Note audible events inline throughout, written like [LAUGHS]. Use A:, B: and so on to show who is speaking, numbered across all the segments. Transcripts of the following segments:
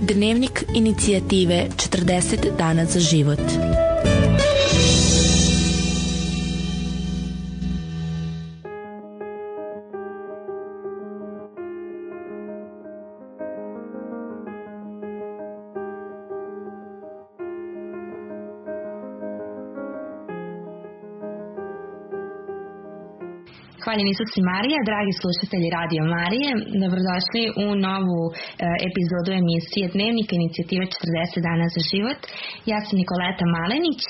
A: Dnevnik inicijative 40 dana za život.
B: Hvaljeni Isus i Marija, dragi slušatelji Radio Marije, dobrodošli u novu e, epizodu emisije Dnevnika inicijative 40 dana za život. Ja sam Nikoleta Malenić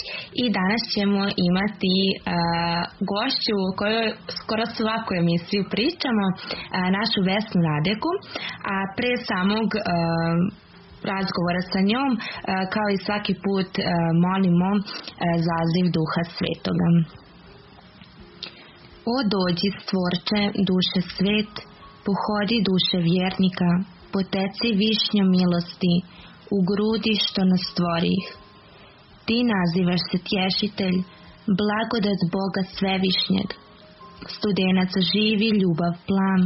B: i danas ćemo imati e, gošću o kojoj skoro svaku emisiju pričamo, e, našu Vesnu Radeku, a pre samog e, razgovora sa njom, e, kao i svaki put e, molimo zaziv Duha Svetoga. O dođi stvorče duše svet, pohodi duše vjernika, poteci višnjo milosti, u grudi što nas stvorih. Ti nazivaš se tješitelj, blagodat Boga svevišnjeg, studenac živi ljubav plam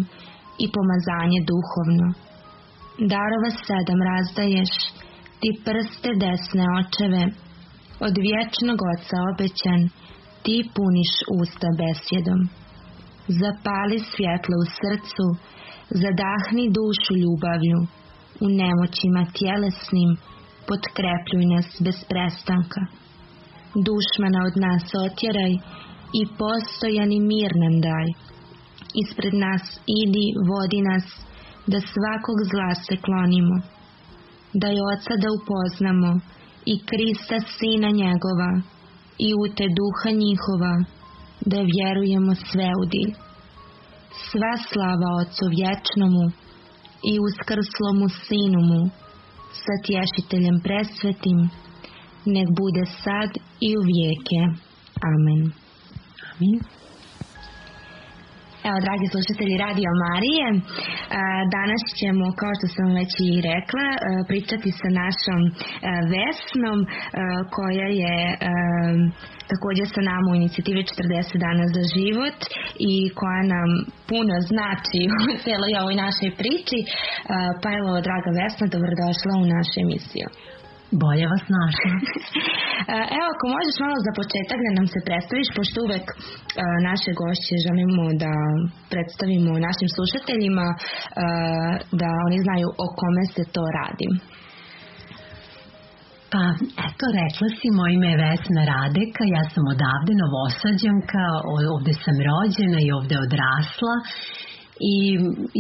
B: i pomazanje duhovno. Darova sedam razdaješ, ti prste desne očeve, od vječnog oca obećan, ti puniš usta besjedom. Zapali svjetlo u srcu, zadahni dušu ljubavlju, u nemoćima tjelesnim potkrepljuj nas bez prestanka. Dušmana od nas otjeraj i postojani mir nam daj. Ispred nas idi, vodi nas, da svakog zla se klonimo. Daj oca da upoznamo i Krista sina njegova, i u te duha njihova, da vjerujemo sve u dilj. Sva slava Otcu vječnomu i uskrslomu Sinumu, sa tješiteljem presvetim, nek bude sad i u vijeke. Amen.
C: Amin.
B: Evo, dragi slušatelji Radio Marije, danas ćemo, kao što sam već i rekla, pričati sa našom Vesnom, koja je također sa nama u inicijativi 40 dana za život i koja nam puno znači u cijeloj ovoj našoj priči. Pa evo, draga Vesna, dobrodošla u našu emisiju.
C: Bolje vas našla. [LAUGHS]
B: Evo, ako možeš malo za početak da nam se predstaviš, pošto uvek naše gošće želimo da predstavimo našim slušateljima, da oni znaju o kome se to radi.
C: Pa, eto, rekla si, moje ime je Vesna Radeka, ja sam odavde novosađanka, ovde sam rođena i ovde odrasla i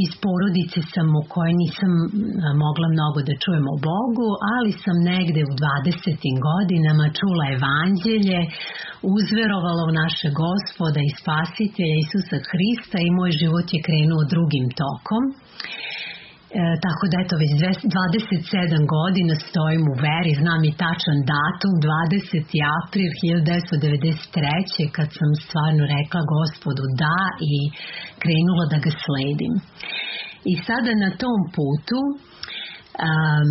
C: iz porodice sam u kojoj nisam mogla mnogo da čujem o Bogu, ali sam negde u 20. godinama čula evanđelje, uzverovala u naše gospoda i spasitelja Isusa Hrista i moj život je krenuo drugim tokom. E, tako da eto već 27 godina stojim u veri, znam i tačan datum, 20. april 1993. kad sam stvarno rekla gospodu da i krenula da ga sledim. I sada na tom putu um,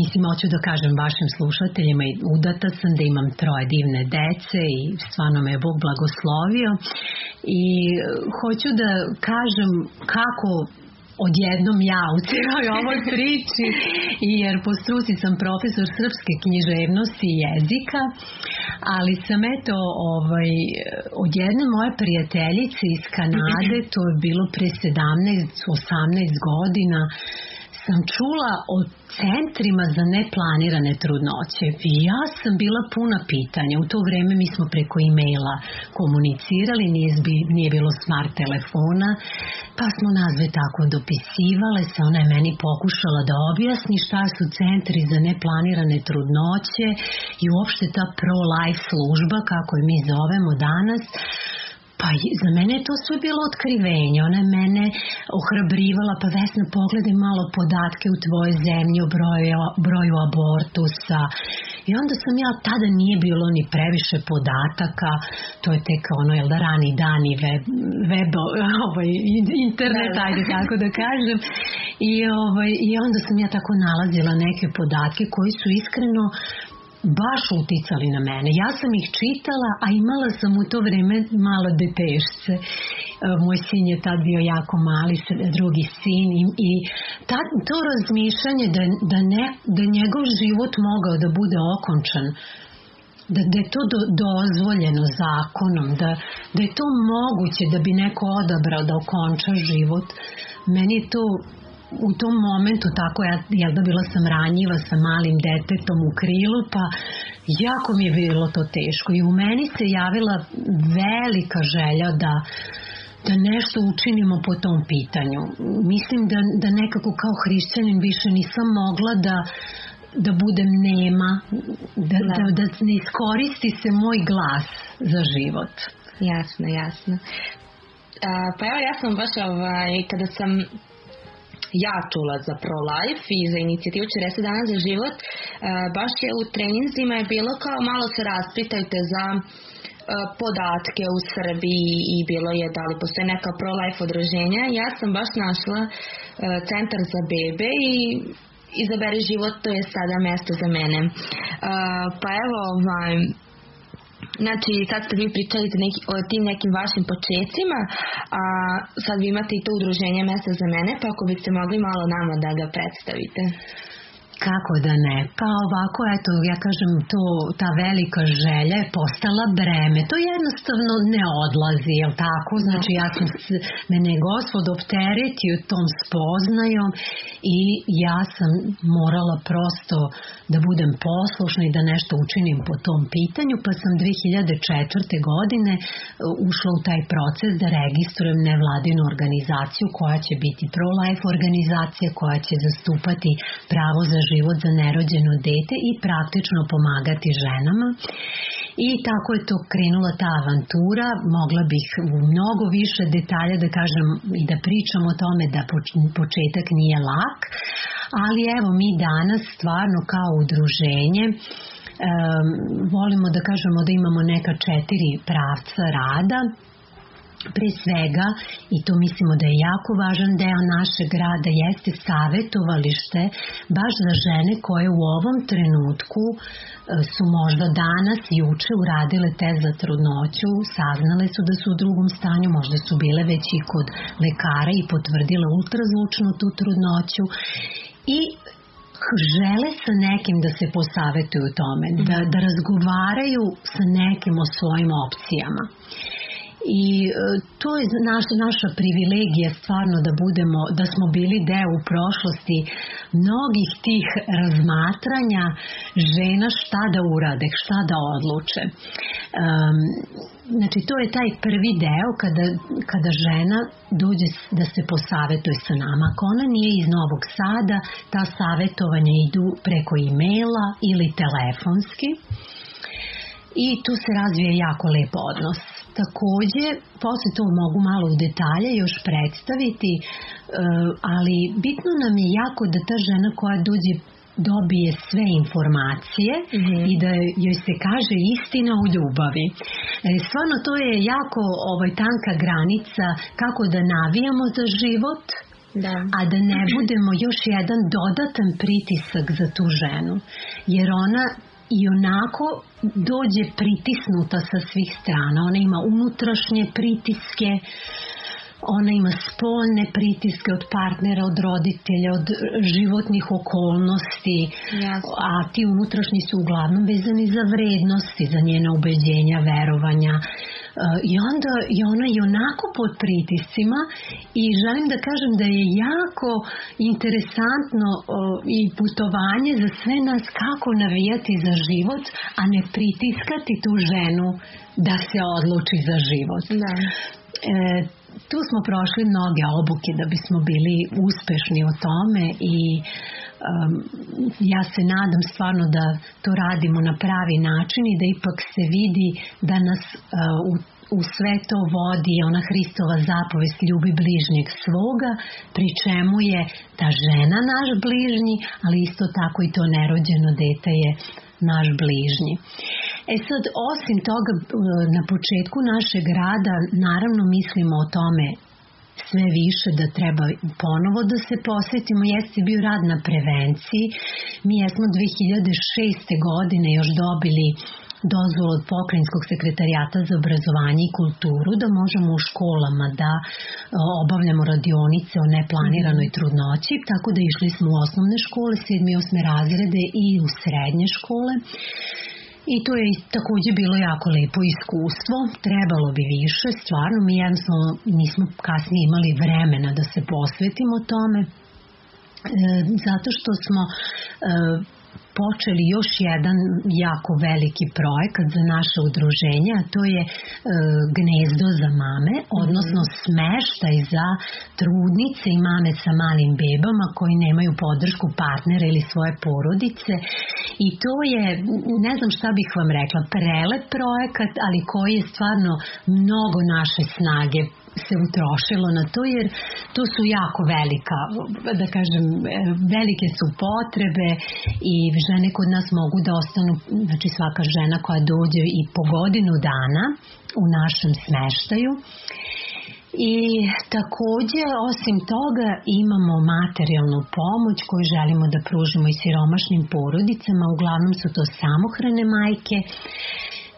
C: mislim, hoću da kažem vašim slušateljima i udata sam da imam troje divne dece i stvarno me je Bog blagoslovio i hoću da kažem kako odjednom ja u cijeloj ovoj priči jer po struci sam profesor srpske književnosti i jezika ali sam eto ovaj, odjedne moje prijateljice iz Kanade to je bilo pre 17-18 godina sam čula o centrima za neplanirane trudnoće i ja sam bila puna pitanja. U to vreme mi smo preko e-maila komunicirali, nije, nije bilo smart telefona, pa smo nazve tako dopisivale se, ona je meni pokušala da objasni šta su centri za neplanirane trudnoće i uopšte ta pro-life služba, kako je mi zovemo danas, Pa za mene je to sve bilo otkrivenje. Ona je mene ohrabrivala, pa Vesna pogledaj malo podatke u tvojoj zemlji o broju, broju abortusa. I onda sam ja, tada nije bilo ni previše podataka, to je tek ono, jel da rani dani web, web [LAUGHS] ovaj, internet, da, ajde tako da kažem. I, ovaj, I onda sam ja tako nalazila neke podatke koji su iskreno baš uticali na mene. Ja sam ih čitala, a imala sam u to vreme malo detešce. E, moj sin je tad bio jako mali, drugi sin i, i ta, to razmišljanje da, da, ne, da njegov život mogao da bude okončan da, da je to do, dozvoljeno zakonom, da, da je to moguće da bi neko odabrao da okonča život. Meni je to u tom momentu tako ja jel da bila sam ranjiva sa malim detetom u krilu pa jako mi je bilo to teško i u meni se javila velika želja da da nešto učinimo po tom pitanju. Mislim da, da nekako kao hrišćanin više nisam mogla da da budem nema, da, da. da, da ne iskoristi se moj glas za život.
B: Jasno, jasno. A, pa evo ja sam baš ovaj, kada sam ja čula za pro-life i za inicijativu 40 dana za život, baš je u treninzima je bilo kao malo se raspitajte za podatke u Srbiji i bilo je da li postoje neka pro-life odruženja. Ja sam baš našla centar za bebe i izaberi život, to je sada mesto za mene. Pa evo, ovaj, Znači, sad ste vi pričali neki, o tim nekim vašim početcima, a sad vi imate i to udruženje Mesta za mene, pa ako biste mogli malo nama da ga predstavite.
C: Kako da ne? Pa ovako, eto, ja kažem, to, ta velika želja je postala breme. To jednostavno ne odlazi, jel tako? Znači, ja sam, mene gospod opteretio tom spoznajom i ja sam morala prosto da budem poslušna i da nešto učinim po tom pitanju, pa sam 2004. godine e, ušla u taj proces da registrujem nevladinu organizaciju koja će biti pro-life organizacija, koja će zastupati pravo za život za nerođeno dete i praktično pomagati ženama. I tako je to krenula ta avantura, mogla bih u mnogo više detalja da kažem i da pričam o tome da početak nije lak, ali evo mi danas stvarno kao udruženje volimo da kažemo da imamo neka četiri pravca rada Pre svega, i to mislimo da je jako važan deo našeg rada, jeste savetovalište baš za žene koje u ovom trenutku e, su možda danas, juče uradile test za trudnoću, saznale su da su u drugom stanju, možda su bile već i kod lekara i potvrdile ultrazvučnu tu trudnoću i žele sa nekim da se posavetuju tome, da, da razgovaraju sa nekim o svojim opcijama i e, to je naša, naša privilegija stvarno da budemo, da smo bili deo u prošlosti mnogih tih razmatranja žena šta da urade, šta da odluče. Um, znači to je taj prvi deo kada, kada žena dođe da se posavetuje sa nama. Ako ona nije iz Novog Sada, ta savetovanja idu preko e-maila ili telefonski i tu se razvije jako lep odnos. Takođe, posle to mogu malo u detalje još predstaviti, e, ali bitno nam je jako da ta žena koja dođe dobije sve informacije mm -hmm. i da joj se kaže istina u ljubavi. E, stvarno to je jako ovaj, tanka granica kako da navijamo za život, da. a da ne budemo još jedan dodatan pritisak za tu ženu. Jer ona i onako dođe pritisnuta sa svih strana. Ona ima unutrašnje pritiske, ona ima spoljne pritiske od partnera, od roditelja, od životnih okolnosti, Jasne. a ti unutrašnji su uglavnom vezani za vrednosti, za njene ubeđenja, verovanja. I onda je ona i onako pod pritiscima i želim da kažem da je jako interesantno i putovanje za sve nas kako navijati za život, a ne pritiskati tu ženu da se odluči za život.
B: Da.
C: E, tu smo prošli mnoge obuke da bismo bili uspešni u tome i ja se nadam stvarno da to radimo na pravi način i da ipak se vidi da nas u, u sve to vodi ona Hristova zapovest ljubi bližnjeg svoga, pri čemu je ta žena naš bližnji, ali isto tako i to nerođeno dete je naš bližnji. E sad, osim toga, na početku našeg rada, naravno mislimo o tome sve više da treba ponovo da se posvetimo, jeste bio rad na prevenciji. Mi jesmo 2006. godine još dobili dozvolu od pokrajinskog sekretarijata za obrazovanje i kulturu da možemo u školama da obavljamo radionice o neplaniranoj trudnoći, tako da išli smo u osnovne škole, 7. i 8. razrede i u srednje škole. I to je takođe bilo jako lepo iskustvo, trebalo bi više, stvarno mi jednostavno nismo kasnije imali vremena da se posvetimo tome, e, zato što smo e, počeli još jedan jako veliki projekat za naše udruženje, a to je e, gnezdo za mame, odnosno mhm. smeštaj za trudnice i mame sa malim bebama koji nemaju podršku partnera ili svoje porodice i to je, ne znam šta bih vam rekla, prelep projekat, ali koji je stvarno mnogo naše snage se utrošilo na to jer to su jako velika, da kažem, velike su potrebe i žene kod nas mogu da ostanu, znači svaka žena koja dođe i po godinu dana u našem smeštaju. I takođe, osim toga, imamo materijalnu pomoć koju želimo da pružimo i siromašnim porodicama, uglavnom su to samohrane majke,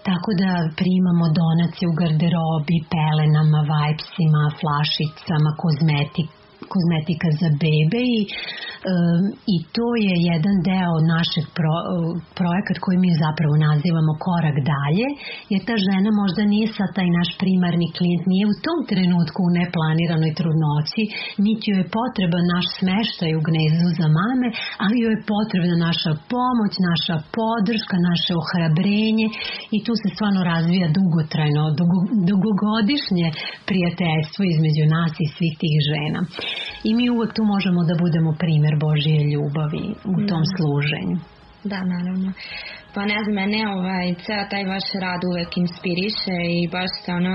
C: Tako da primamo donacije u garderobi, pelenama, vajpsima, flašicama, kozmetik, kozmetika za bebe i, um, i to je jedan deo našeg pro, projekat koji mi zapravo nazivamo korak dalje, jer ta žena možda nije sa taj naš primarni klijent, nije u tom trenutku u neplaniranoj trudnoći, niti joj je potreba naš smeštaj u gnezdu za mame, ali joj je potrebna naša pomoć, naša podrška, naše ohrabrenje i tu se stvarno razvija dugotrajno, dugo, dugogodišnje prijateljstvo između nas i svih tih žena. I mi uvek tu možemo da budemo primer Božije ljubavi u tom da. služenju.
B: Da, naravno. Pa ne znam, mene ovaj, ceo taj vaš rad uvek inspiriše i baš ste ono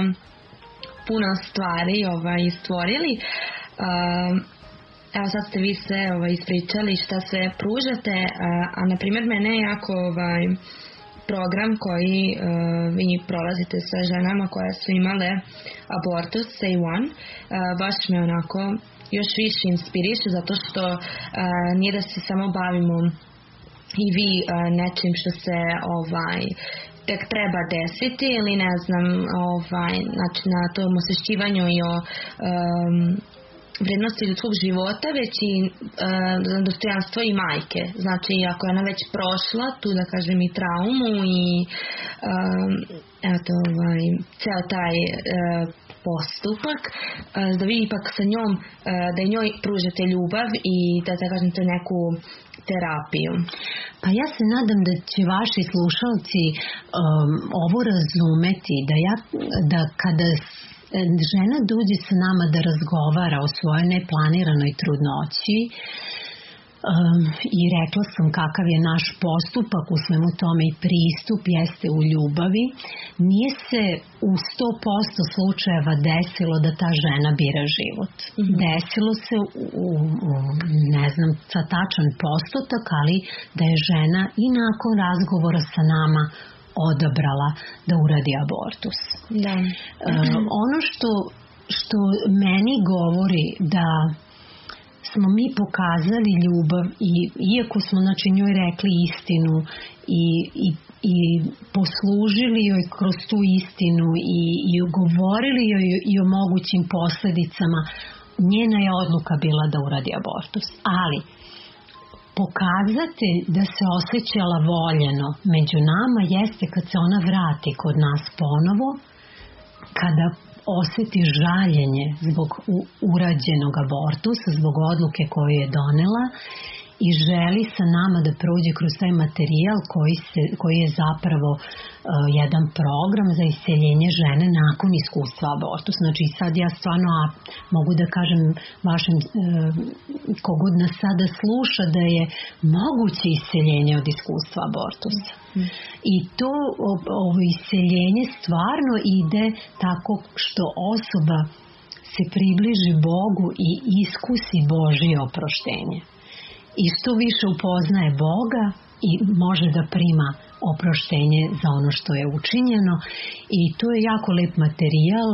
B: puno stvari ovaj, stvorili. Uh, evo sad ste vi sve ovaj, ispričali šta sve pružate, a, a na primjer mene jako ovaj, program koji uh, vi prolazite sa ženama koje su imale abortus, say one, uh, baš me onako još više inspiriše zato što uh, nije da se samo bavimo i vi uh, nečim što se ovaj tek treba desiti ili ne znam ovaj znači na tom osvešćivanju i o um, vrednosti ljudskog života, već i e, dostojanstvo i majke. Znači, ako je ona već prošla, tu da kažem i traumu i e, eto, ovaj, ceo taj e, postupak, e, da vi ipak sa njom, e, da njoj pružate ljubav i da, da kažem, to neku terapiju.
C: Pa ja se nadam da će vaši slušalci um, ovo razumeti, da, ja, da kada žena dođe sa nama da razgovara o svojoj neplaniranoj trudnoći, i rekla sam kakav je naš postupak u svemu tome i pristup jeste u ljubavi, nije se u 100% slučajeva desilo da ta žena bira život. Mm -hmm. Desilo se u, u, u, ne znam, sa tačan postotak, ali da je žena i nakon razgovora sa nama odabrala da uradi abortus.
B: Da.
C: E, [CLEARS THROAT] ono što, što meni govori da smo mi pokazali ljubav i iako smo znači njoj rekli istinu i, i, i poslužili joj kroz tu istinu i, i govorili joj i o mogućim posledicama njena je odluka bila da uradi abortus. Ali pokazatelj da se osjećala voljeno među nama jeste kad se ona vrati kod nas ponovo, kada oseti žaljenje zbog urađenog abortusa, zbog odluke koju je donela i želi sa nama da prođe kroz taj materijal koji, se, koji je zapravo uh, jedan program za iseljenje žene nakon iskustva abortus. Znači sad ja stvarno a, mogu da kažem vašem uh, kogod nas sada sluša da je moguće iseljenje od iskustva abortusa. Mm. I to ovo iseljenje stvarno ide tako što osoba se približi Bogu i iskusi Božje oproštenje i što više upoznaje Boga i može da prima oproštenje za ono što je učinjeno. I to je jako lep materijal.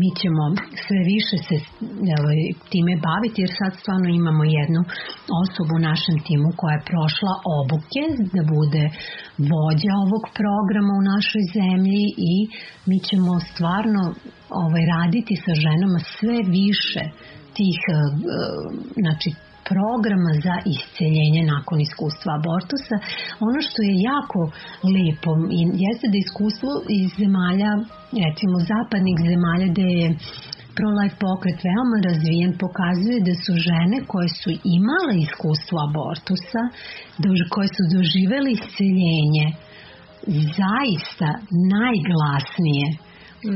C: Mi ćemo sve više se time baviti jer sad stvarno imamo jednu osobu u našem timu koja je prošla obuke da bude vođa ovog programa u našoj zemlji i mi ćemo stvarno ovaj, raditi sa ženama sve više tih uh, znači programa za isceljenje nakon iskustva abortusa. Ono što je jako lepo jeste da iskustvo iz zemalja, recimo zapadnih zemalja gde je pro-life pokret veoma razvijen pokazuje da su žene koje su imale iskustvo abortusa, koje su doživele isceljenje, zaista najglasnije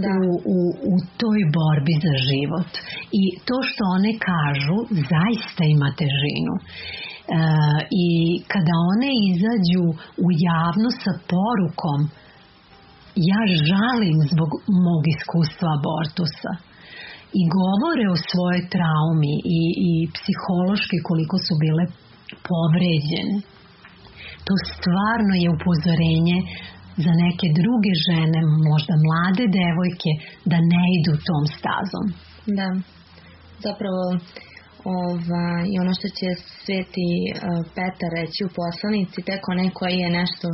C: da. u, u, u toj borbi za život. I to što one kažu zaista ima težinu. E, I kada one izađu u javno sa porukom ja žalim zbog mog iskustva abortusa i govore o svojoj traumi i, i psihološki koliko su bile povređene. To stvarno je upozorenje za neke druge žene, možda mlade devojke, da ne idu tom stazom.
B: Da, zapravo ova, i ono što će Sveti uh, Petar reći u poslanici, tek onaj koji je nešto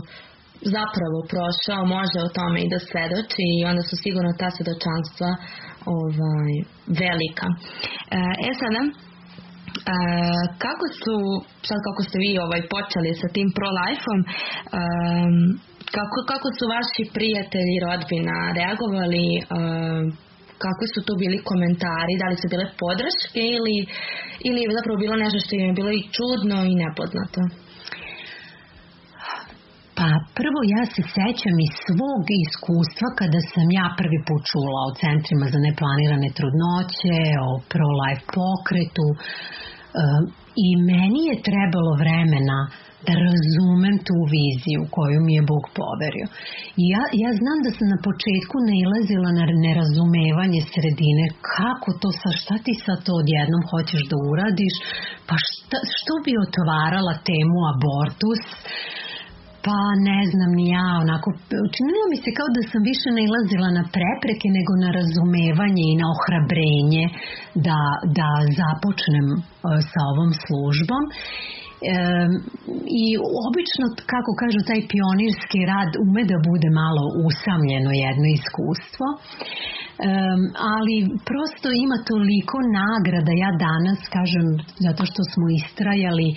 B: zapravo prošao, može o tome i da svedoči i onda su sigurno ta svedočanstva ovaj, velika. E, e sada, e, kako su, sad kako ste vi ovaj, počeli sa tim pro-life-om, e, kako, kako su vaši prijatelji i rodbina reagovali uh, kakvi su to bili komentari, da li su bile podrške ili, ili je zapravo bilo nešto što im je bilo i čudno i nepoznato?
C: Pa prvo ja se sećam iz svog iskustva kada sam ja prvi put čula o centrima za neplanirane trudnoće, o pro-life pokretu i meni je trebalo vremena da razumem tu viziju koju mi je Bog poverio. I ja, ja znam da sam na početku nailazila na nerazumevanje sredine, kako to sa šta ti sad to odjednom hoćeš da uradiš, pa šta, što bi otvarala temu abortus, pa ne znam ni ja, onako, učinilo mi se kao da sam više nailazila na prepreke nego na razumevanje i na ohrabrenje da, da započnem uh, sa ovom službom. E, I obično, kako kažu, taj pionirski rad ume da bude malo usamljeno jedno iskustvo, e, ali prosto ima toliko nagrada, ja danas kažem, zato što smo istrajali,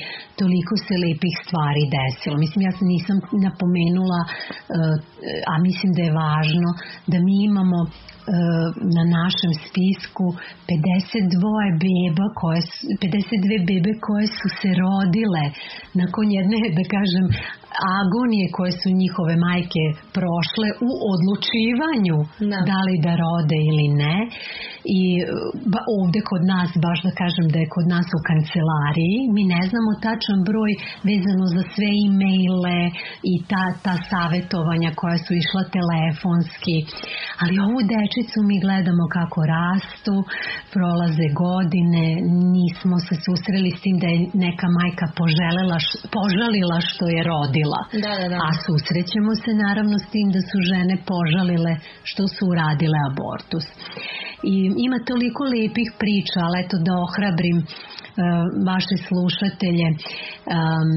C: toliko se lepih stvari desilo. Mislim, ja nisam napomenula, e, a mislim da je važno, da mi imamo na našem spisku 52 beba koje, 52 bebe koje su se rodile nakon jedne, da kažem, agonije koje su njihove majke prošle u odlučivanju da, da li da rode ili ne. I ba, ovde kod nas baš da kažem da je kod nas u kancelariji mi ne znamo tačan broj vezano za sve e-maile i ta, ta savetovanja koja su išla telefonski. Ali ovu dečicu mi gledamo kako rastu prolaze godine nismo se susreli s tim da je neka majka poželela, požalila što je rodila.
B: Da, da, da.
C: A susrećemo se naravno s tim da su žene požalile što su uradile abortus. I ima toliko lepih priča, ali eto da ohrabrim vaše slušatelje. Um,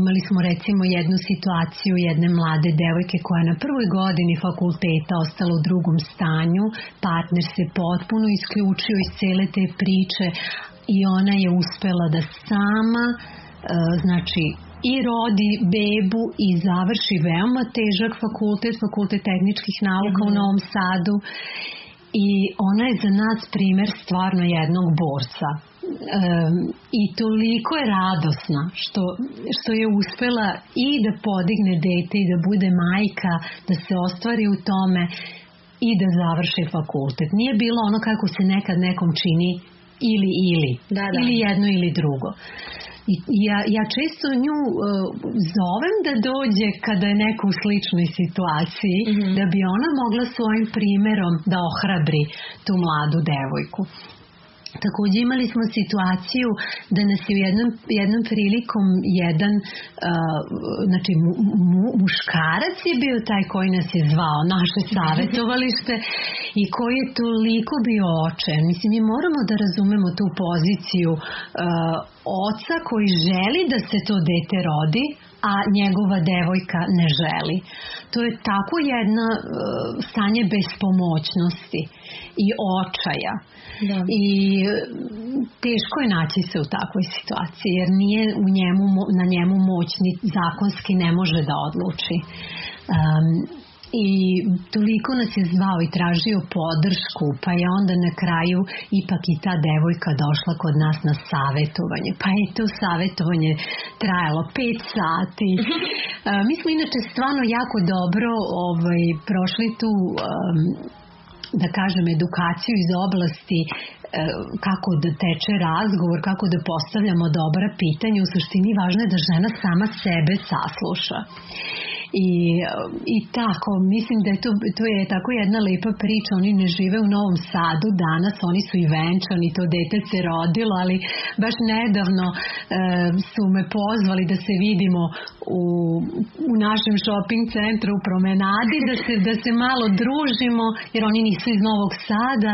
C: imali smo recimo jednu situaciju jedne mlade devojke koja je na prvoj godini fakulteta ostala u drugom stanju, partner se potpuno isključio iz cele te priče i ona je uspela da sama uh, znači i rodi bebu i završi veoma težak fakultet, fakultet tehničkih nauka u mhm. Novom Sadu i ona je za nas primer stvarno jednog borca. I toliko je radosna što, što je uspela i da podigne dete i da bude majka, da se ostvari u tome i da završi fakultet. Nije bilo ono kako se nekad nekom čini ili ili. Da, da. Ili jedno ili drugo. I ja, ja često nju uh, zovem da dođe kada je neko u sličnoj situaciji, mm -hmm. da bi ona mogla svojim primerom da ohrabri tu mladu devojku. Takođe imali smo situaciju da nas je u jednom, jednom prilikom jedan uh, znači mu, mu, muškarac je bio taj koji nas je zvao naše savetovalište i koji je toliko bio oče. Mislim, mi moramo da razumemo tu poziciju uh, oca koji želi da se to dete rodi, a njegova devojka ne želi. To je tako jedna uh, stanje bespomoćnosti i očaja. Da. I teško je naći se u takvoj situaciji jer nije u njemu, na njemu moćni zakonski ne može da odluči. Um, i toliko nas je zvao i tražio podršku, pa je onda na kraju ipak i ta devojka došla kod nas na savetovanje. Pa je to savetovanje trajalo pet sati. mi smo inače stvarno jako dobro ovaj, prošli tu um, da kažem edukaciju iz oblasti kako da teče razgovor, kako da postavljamo dobra pitanja, u suštini važno je da žena sama sebe sasluša. I, i tako, mislim da je to, to je tako jedna lepa priča, oni ne žive u Novom Sadu danas, oni su i venčani, to dete se rodilo, ali baš nedavno e, su me pozvali da se vidimo u, u našem shopping centru u promenadi, da se, da se malo družimo, jer oni nisu iz Novog Sada,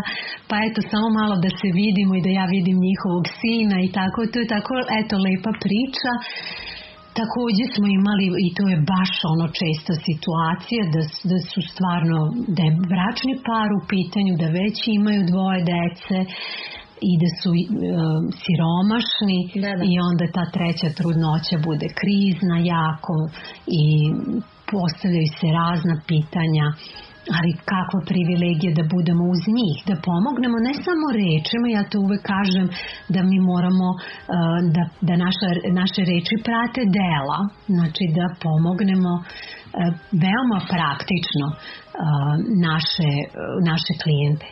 C: pa eto, samo malo da se vidimo i da ja vidim njihovog sina i tako, to je tako, eto, lepa priča. Takođe smo imali, i to je baš ono česta situacija, da, da su stvarno, da je bračni par u pitanju, da već imaju dvoje dece, i da su uh, siromašni da, da. i onda ta treća trudnoća bude krizna jako i postavljaju se razna pitanja ali kakva privilegija da budemo uz njih, da pomognemo ne samo rečima, ja to uvek kažem da mi moramo uh, da, da naša, naše reči prate dela, znači da pomognemo uh, veoma praktično uh, naše, naše klijente.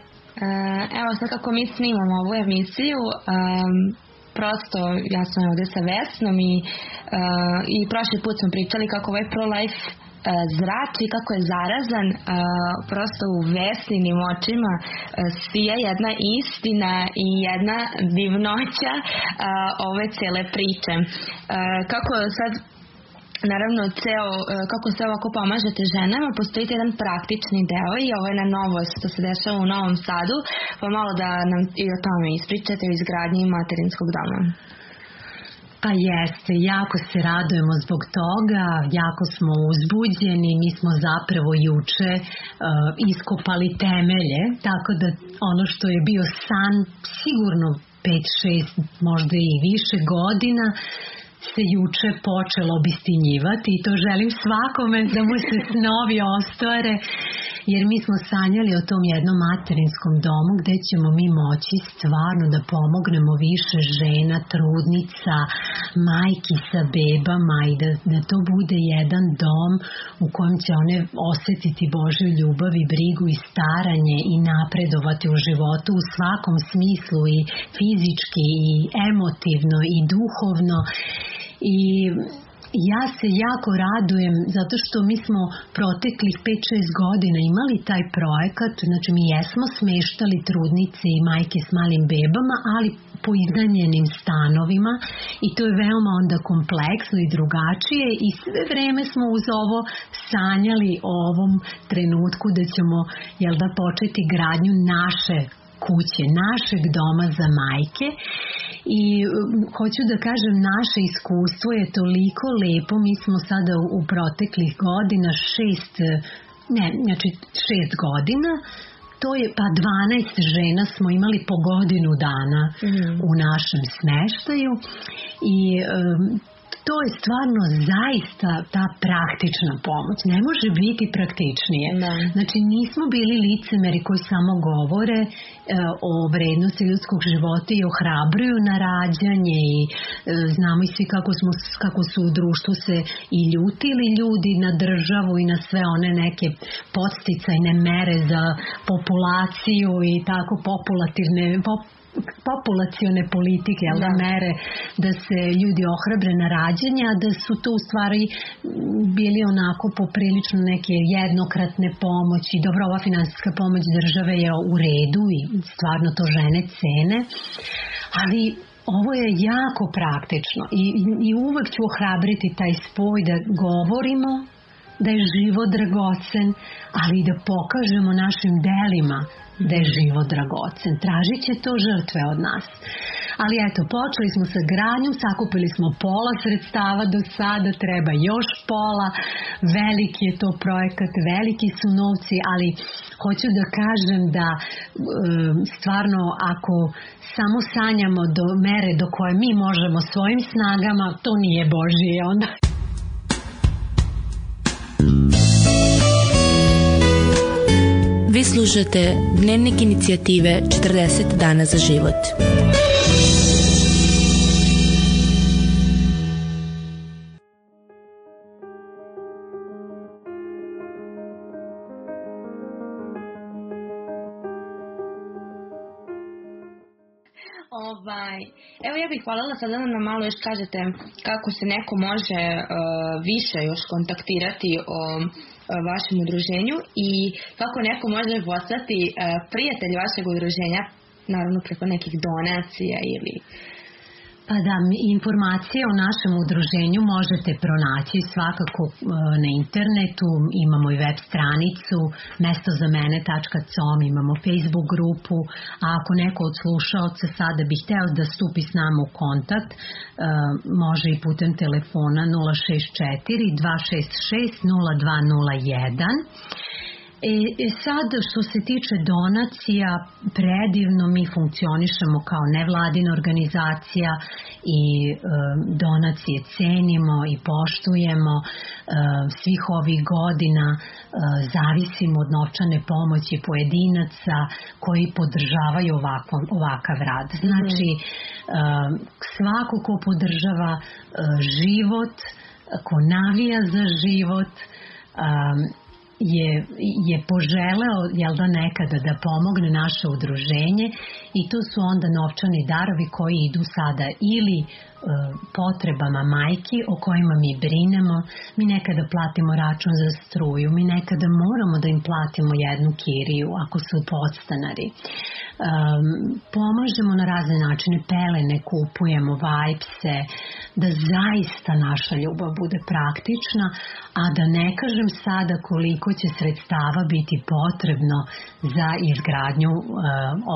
B: Evo sad kako mi snimamo ovu emisiju, um, prosto ja sam ovde sa Vesnom i, uh, i prošli put smo pričali kako ovaj pro-life E, zrači kako je zarazan e, prosto u veslinim očima e, svija jedna istina i jedna divnoća ove cele priče kako sad Naravno, ceo, kako se ovako pomažete ženama, postoji jedan praktični deo i ovo je na novo što se dešava u Novom Sadu, pa malo da nam i o tome ispričate o izgradnji materinskog doma.
C: Pa jeste, jako se radujemo zbog toga, jako smo uzbuđeni, mi smo zapravo juče uh, iskopali temelje, tako da ono što je bio san sigurno 5, 6, možda i više godina, se juče počelo obistinjivati i to želim svakome da mu se [LAUGHS] snovi ostvare jer mi smo sanjali o tom jednom materinskom domu gde ćemo mi moći stvarno da pomognemo više žena, trudnica, majki sa bebama i da, da to bude jedan dom u kojem će one osetiti Božju ljubav i brigu i staranje i napredovati u životu u svakom smislu i fizički i emotivno i duhovno. I ja se jako radujem zato što mi smo proteklih 5-6 godina imali taj projekat, znači mi jesmo smeštali trudnice i majke s malim bebama, ali po iznajmljenim stanovima. I to je veoma onda kompleksno i drugačije. I sve vreme smo uz ovo sanjali o ovom trenutku da ćemo jel da početi gradnju naše kuće, našeg doma za majke. I hoću da kažem naše iskustvo je toliko lepo, mi smo sada u, u proteklih godina šest, ne, znači šest godina. To je pa 12 žena smo imali po godinu dana mm. u našem smeštaju. I um, to je stvarno zaista ta praktična pomoć. Ne može biti praktičnije. Da. Znači nismo bili licemeri koji samo govore e, o vrednosti ljudskog života i ohrabruju na rađanje i e, znamo i svi kako, smo, kako su u društvu se i ljutili ljudi na državu i na sve one neke podsticajne mere za populaciju i tako populativne pop, populacione politike, jel da, da mere da se ljudi ohrabre na rađanje, a da su to u stvari bili onako poprilično neke jednokratne pomoći. Dobro, ova finansijska pomoć države je u redu i stvarno to žene cene, ali ovo je jako praktično i, i uvek ću ohrabriti taj spoj da govorimo da je život dragocen, ali i da pokažemo našim delima da je život dragocen. Tražit će to žrtve od nas. Ali eto, počeli smo sa gradnjom, sakupili smo pola sredstava do sada, treba još pola, veliki je to projekat, veliki su novci, ali hoću da kažem da e, stvarno ako samo sanjamo do mere do koje mi možemo svojim snagama, to nije Božije onda.
A: Vi slušate Dnevnik inicijative 40 dana za život.
B: Ovaj, evo ja bih hvalela sada da nam malo još kažete kako se neko može uh, više još kontaktirati o vašem udruženju i kako neko može postati prijatelj vašeg udruženja, naravno preko nekih donacija ili
C: da, informacije o našem udruženju možete pronaći svakako e, na internetu, imamo i web stranicu mestozamene.com, imamo Facebook grupu, a ako neko od slušaoca sada bi hteo da stupi s nama u kontakt, e, može i putem telefona 064 266 0201 E, e sad što se tiče donacija, predivno mi funkcionišemo kao nevladina organizacija i e, donacije cenimo i poštujemo. E, svih ovih godina e, zavisimo od novčane pomoći pojedinaca koji podržavaju ovako, ovakav rad. Mhm. Znači, e, svako ko podržava e, život, ko navija za život, je, je poželeo jel da nekada da pomogne naše udruženje i to su onda novčani darovi koji idu sada ili e, potrebama majki o kojima mi brinemo, mi nekada platimo račun za struju, mi nekada moramo da im platimo jednu kiriju ako su podstanari. Um, pomažemo na razne načine, pelene kupujemo, vajpse, da zaista naša ljubav bude praktična, a da ne kažem sada koliko će sredstava biti potrebno za izgradnju uh,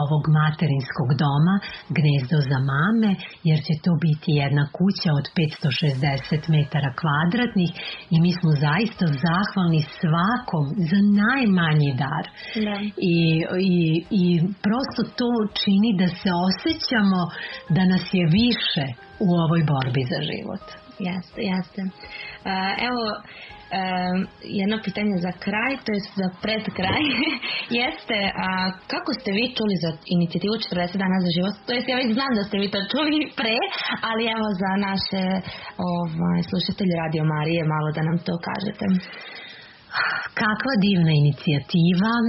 C: ovog materinskog doma, gnezdo za mame, jer će to biti jedna kuća od 560 metara kvadratnih i mi smo zaista zahvalni svakom za najmanji dar. Da. I, i, I prosto to čini da se osjećamo da nas je više u ovoj borbi za život.
B: Jeste, jeste. Uh, evo, jedno pitanje za kraj, to je za pred kraj, [LAUGHS] jeste a, kako ste vi čuli za inicijativu 40 dana za život? To jest ja već znam da ste vi to čuli pre, ali evo za naše ovaj, slušatelje Radio Marije malo da nam to kažete.
C: Kakva divna inicijativa. E,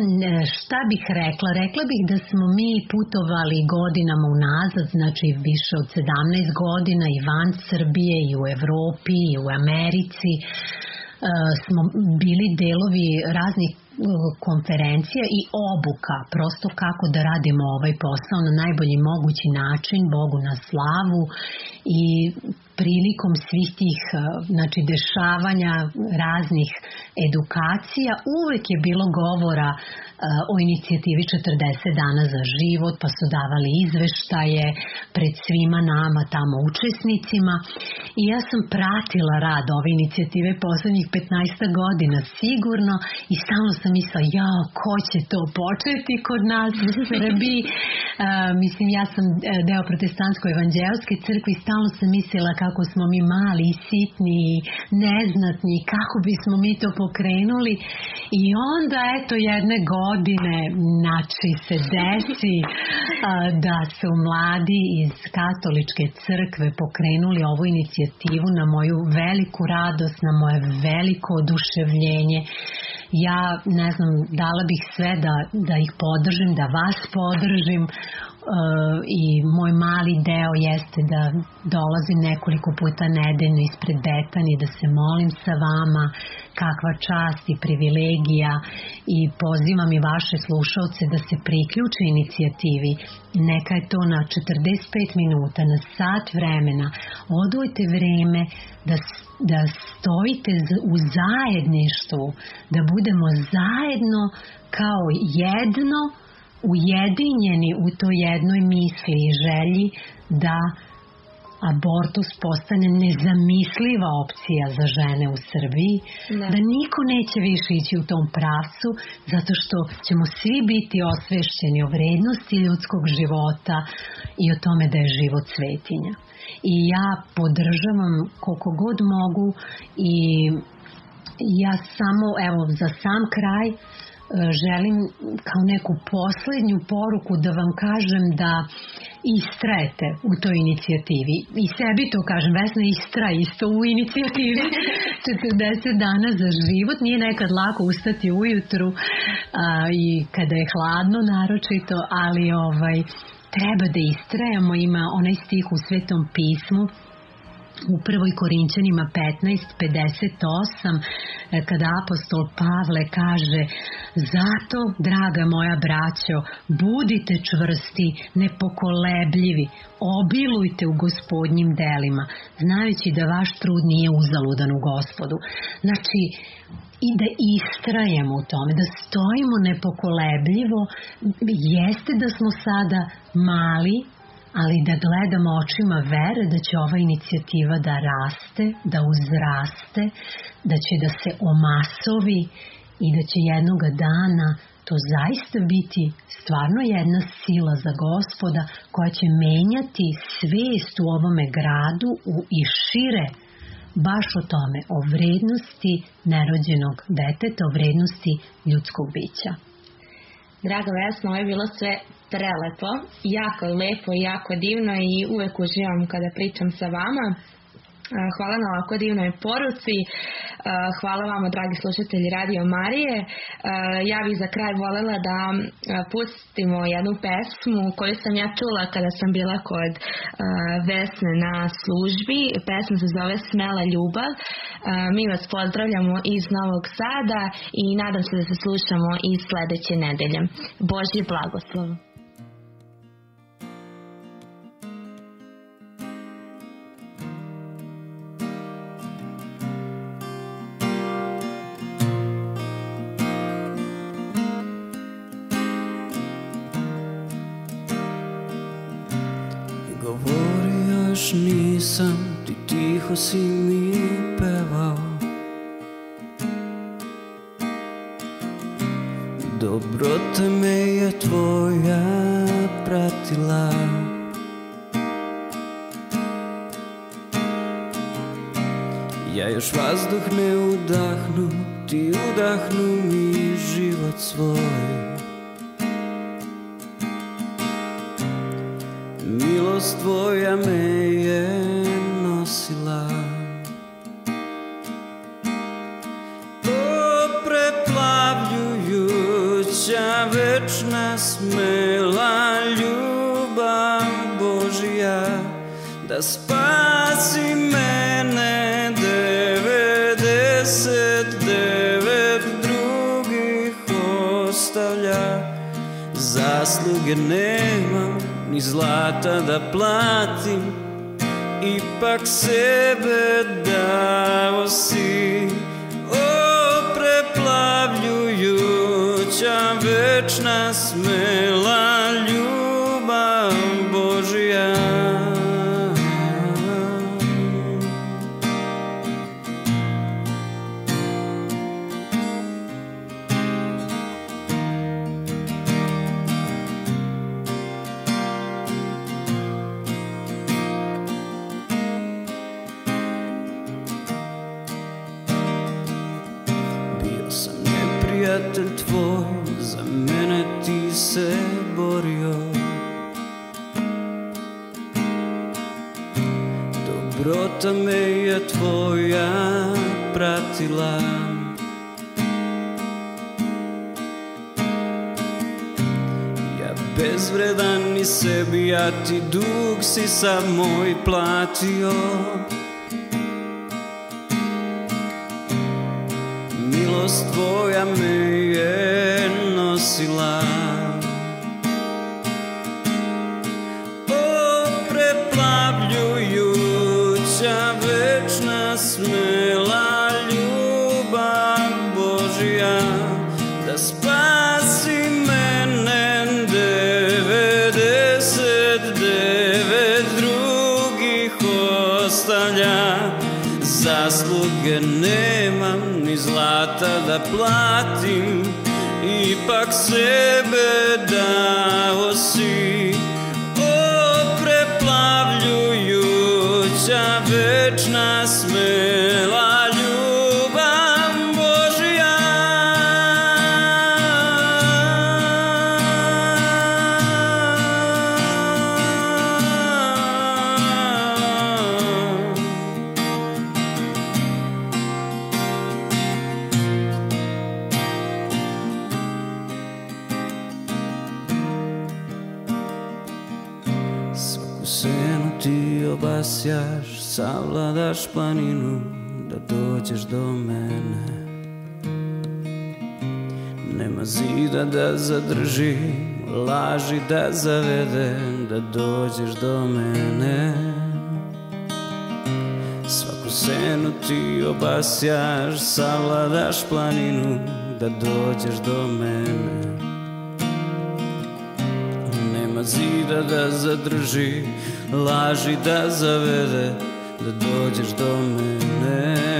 C: šta bih rekla? Rekla bih da smo mi putovali godinama unazad, znači više od 17 godina i van Srbije i u Evropi i u Americi. Smo bili delovi raznih e, konferencija i obuka, prosto kako da radimo ovaj posao na najbolji mogući način, Bogu na slavu i prilikom svih tih znači, dešavanja raznih edukacija uvek je bilo govora o inicijativi 40 dana za život, pa su davali izveštaje pred svima nama tamo učesnicima i ja sam pratila rad ove inicijative poslednjih 15 godina sigurno i stalno sam mislila, ja, ko će to početi kod nas u [LAUGHS] Srbiji? mislim, ja sam deo protestantsko-evanđelske crkve i stalno sam mislila kako smo mi mali i sitni i neznatni, kako bismo mi to pokrenuli. I onda, eto, jedne godine znači se desi da su mladi iz katoličke crkve pokrenuli ovu inicijativu na moju veliku radost, na moje veliko oduševljenje. Ja ne znam, dala bih sve da, da ih podržim, da vas podržim i moj mali deo jeste da dolazim nekoliko puta nedeljno ispred Betani da se molim sa vama kakva čast i privilegija i pozivam i vaše slušalce da se priključe inicijativi. Neka je to na 45 minuta na sat vremena. Odvojte vreme da, da stojite u zajedništvu da budemo zajedno kao jedno ujedinjeni u toj jednoj misli i želji da abortus postane nezamisliva opcija za žene u Srbiji, da. da niko neće više ići u tom pravcu, zato što ćemo svi biti osvešćeni o vrednosti ljudskog života i o tome da je život svetinja. I ja podržavam koliko god mogu i ja samo, evo, za sam kraj, želim kao neku poslednju poruku da vam kažem da istrajete u toj inicijativi. I sebi to kažem, Vesna istraj isto u inicijativi [LAUGHS] 40 dana za život. Nije nekad lako ustati ujutru a, i kada je hladno naročito, ali ovaj treba da istrajamo. Ima onaj stih u Svetom pismu u prvoj Korinćanima 15.58 e, kada apostol Pavle kaže zato, draga moja braćo, budite čvrsti, nepokolebljivi, obilujte u gospodnjim delima, znajući da vaš trud nije uzaludan u gospodu. Znači, i da istrajemo u tome, da stojimo nepokolebljivo, jeste da smo sada mali, ali da gledamo očima vere da će ova inicijativa da raste, da uzraste, da će da se omasovi i da će jednoga dana to zaista biti stvarno jedna sila za gospoda koja će menjati svest u ovome gradu u, i šire baš o tome, o vrednosti nerođenog deteta, o vrednosti ljudskog bića.
B: Draga Vesna, ovo je bilo sve prelepo, jako lepo i jako divno i uvek uživam kada pričam sa vama. Hvala na ovako divnoj poruci. Hvala vama, dragi slušatelji Radio Marije. Ja bih za kraj volela da pustimo jednu pesmu koju sam ja čula kada sam bila kod Vesne na službi. Pesma se zove Smela ljubav. Mi vas pozdravljamo iz Novog Sada i nadam se da se slušamo i sledeće nedelje. Božji blagoslov.
D: Vazduh ne udahnu, ti udahnu mi život svoj. Milost tvoja me je nosila. O preplavljujuća večna smela zasluge nemam ni zlata da platim Ipak sebe dao si приятель твой, за мене ти се борю. Доброта ме е твоя пратила. Я безвредан и себе, а ти дух си само и платio. mnóstwo, ja myję. limit. da da zadrži Laži da zavedem, da dođeš do mene. Svaku senu ti obasjaš, savladaš planinu Da dođeš do mene. Nema zida da zadrži, laži da zavede Da dođeš do mene.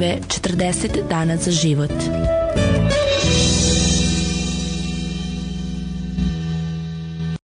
A: žive 40 dana za život.